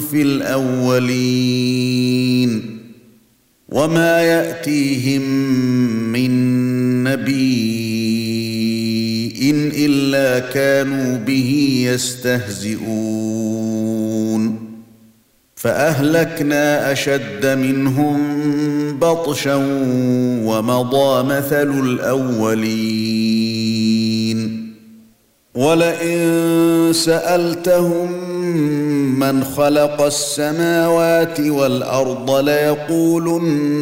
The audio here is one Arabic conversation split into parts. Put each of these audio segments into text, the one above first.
في الأولين وما يأتيهم من نبي إلا كانوا به يستهزئون. فأهلكنا أشد منهم بطشا ومضى مثل الأولين. ولئن سألتهم من خلق السماوات والأرض ليقولن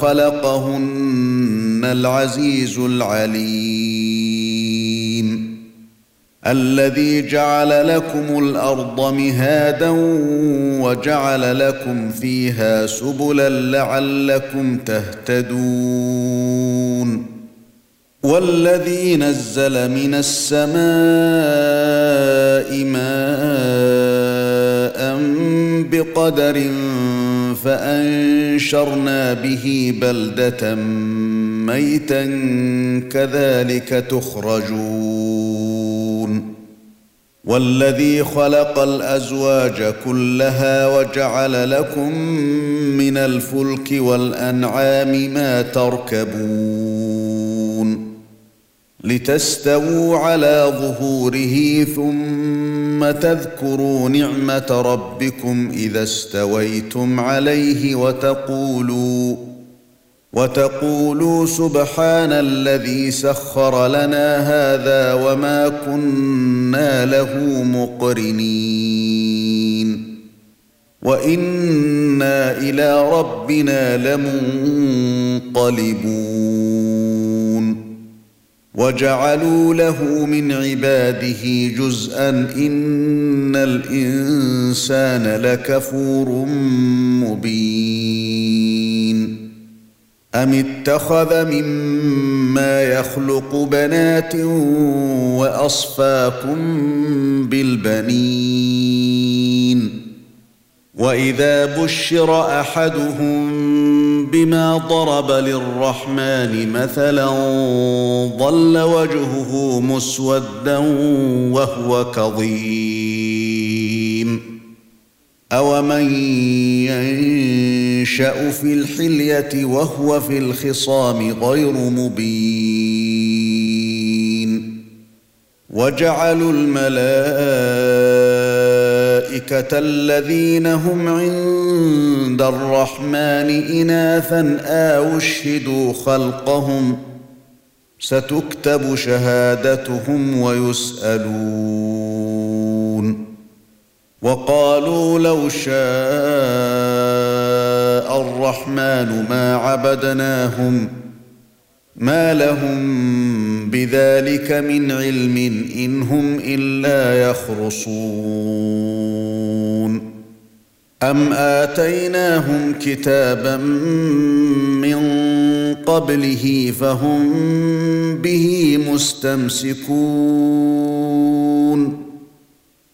خلقهن العزيز العليم. الذي جعل لكم الأرض مهادا وجعل لكم فيها سبلا لعلكم تهتدون. والذي نزل من السماء بقدر فأنشرنا به بلدة ميتا كذلك تخرجون. والذي خلق الأزواج كلها وجعل لكم من الفلك والأنعام ما تركبون. لتستووا على ظهوره ثم تذكروا نعمة ربكم إذا استويتم عليه وتقولوا وتقولوا سبحان الذي سخر لنا هذا وما كنا له مقرنين وإنا إلى ربنا لمنقلبون وجعلوا له من عباده جزءا إن الإنسان لكفور مبين. أم اتخذ مما يخلق بنات وأصفاكم بالبنين؟ وإذا بشر أحدهم بما ضرب للرحمن مثلا ظل وجهه مسودا وهو كظيم. اومن ينشا في الحليه وهو في الخصام غير مبين. وجعلوا الملائكه الذين هم عند الرحمن اناثا أو اشهدوا خلقهم ستكتب شهادتهم ويسألون. وقالوا لو شاء الرحمن ما عبدناهم ما لهم بذلك من علم ان هم الا يخرصون ام اتيناهم كتابا من قبله فهم به مستمسكون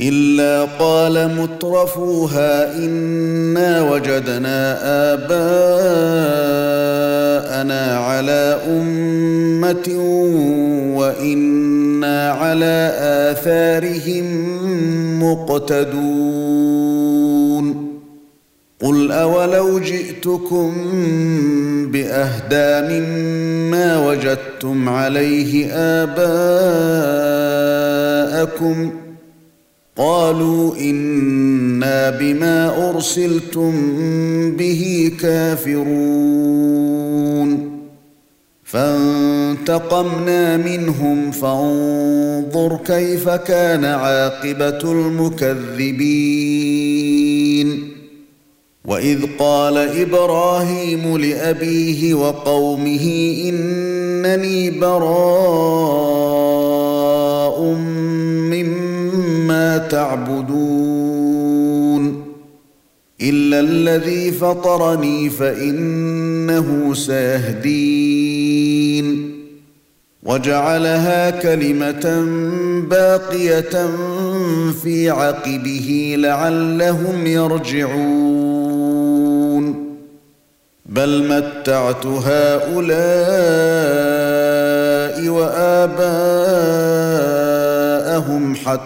إلا قال مترفوها إنا وجدنا آباءنا على أمة وإنا على آثارهم مقتدون. قل أولو جئتكم بأهدى مما وجدتم عليه آباءكم قالوا إنا بما أرسلتم به كافرون. فانتقمنا منهم فانظر كيف كان عاقبة المكذبين. وإذ قال إبراهيم لأبيه وقومه إنني براء تعبدون إلا الذي فطرني فإنه سيهدين وجعلها كلمة باقية في عقبه لعلهم يرجعون بل متعت هؤلاء وآباءهم حتى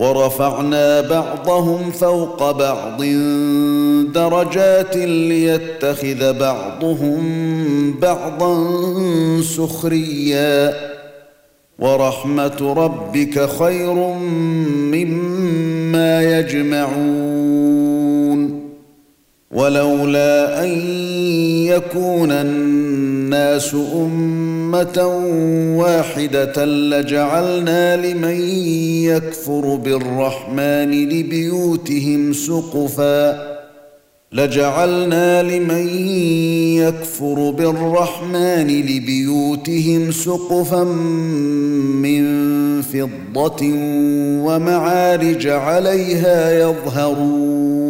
ورفعنا بعضهم فوق بعض درجات ليتخذ بعضهم بعضا سخريا. ورحمة ربك خير مما يجمعون. ولولا أن يكون الناس أمة واحدة لجعلنا لمن يكفر بالرحمن لبيوتهم سقفا لجعلنا لمن يكفر بالرحمن لبيوتهم سقفا من فضة ومعارج عليها يظهرون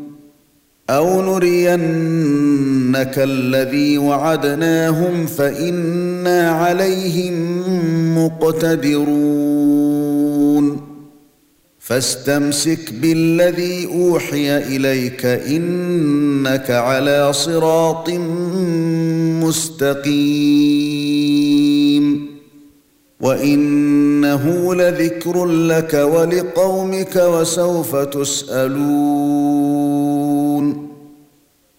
أو نرينك الذي وعدناهم فإنا عليهم مقتدرون. فاستمسك بالذي أوحي إليك إنك على صراط مستقيم. وإنه لذكر لك ولقومك وسوف تسألون.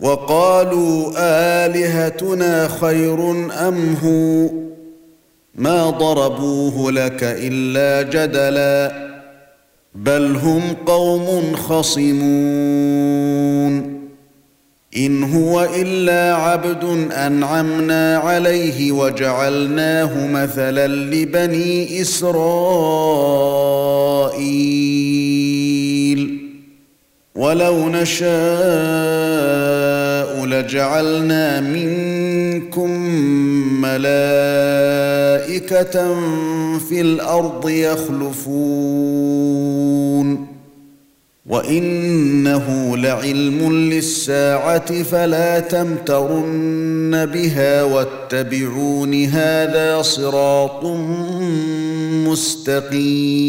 وقالوا آلهتنا خير أم هو؟ ما ضربوه لك إلا جدلا بل هم قوم خصمون. إن هو إلا عبد أنعمنا عليه وجعلناه مثلا لبني إسرائيل. ولو نشاء لجعلنا منكم ملائكه في الأرض يخلفون وانه لعلم للساعه فلا تمترن بها واتبعون هذا صراط مستقيم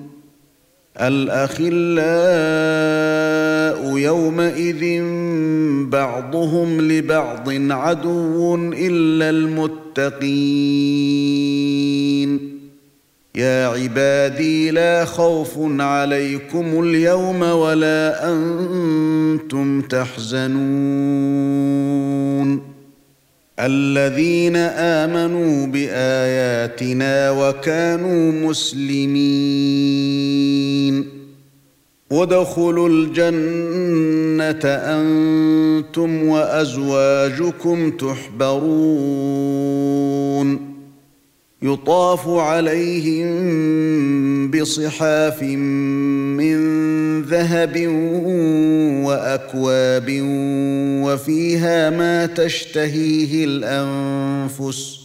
الأخلاء يومئذ بعضهم لبعض عدو إلا المتقين. يا عبادي لا خوف عليكم اليوم ولا أنتم تحزنون. الذين آمنوا بآياتنا وكانوا مسلمين. ودخلوا الجنة أنتم وأزواجكم تحبرون. يطاف عليهم بصحاف من ذهب وأكواب وفيها ما تشتهيه الأنفس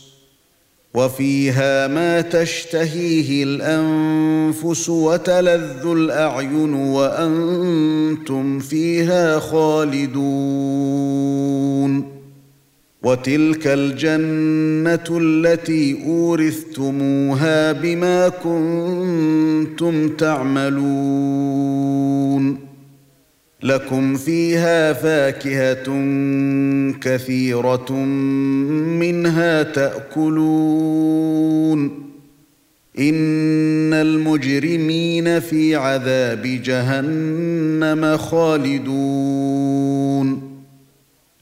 وفيها ما تشتهيه الأنفس وتلذ الأعين وأنتم فيها خالدون وتلك الجنة التي أورثتموها بما كنتم تعملون. لكم فيها فاكهة كثيرة منها تأكلون. إن المجرمين في عذاب جهنم خالدون.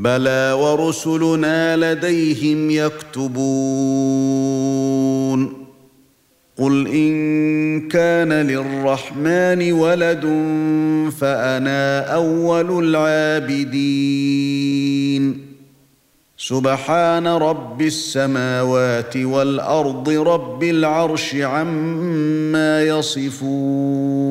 بلى ورسلنا لديهم يكتبون. قل إن كان للرحمن ولد فأنا أول العابدين. سبحان رب السماوات والأرض رب العرش عما يصفون.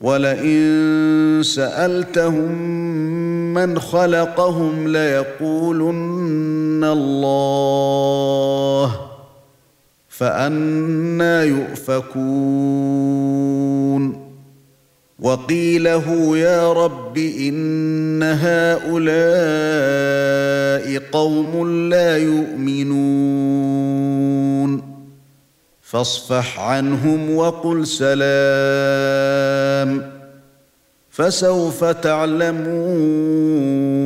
ولئن سألتهم من خلقهم ليقولن الله فأنا يؤفكون. وقيله يا رب إن هؤلاء قوم لا يؤمنون. فاصفح عنهم وقل سلام. فسوف تعلمون.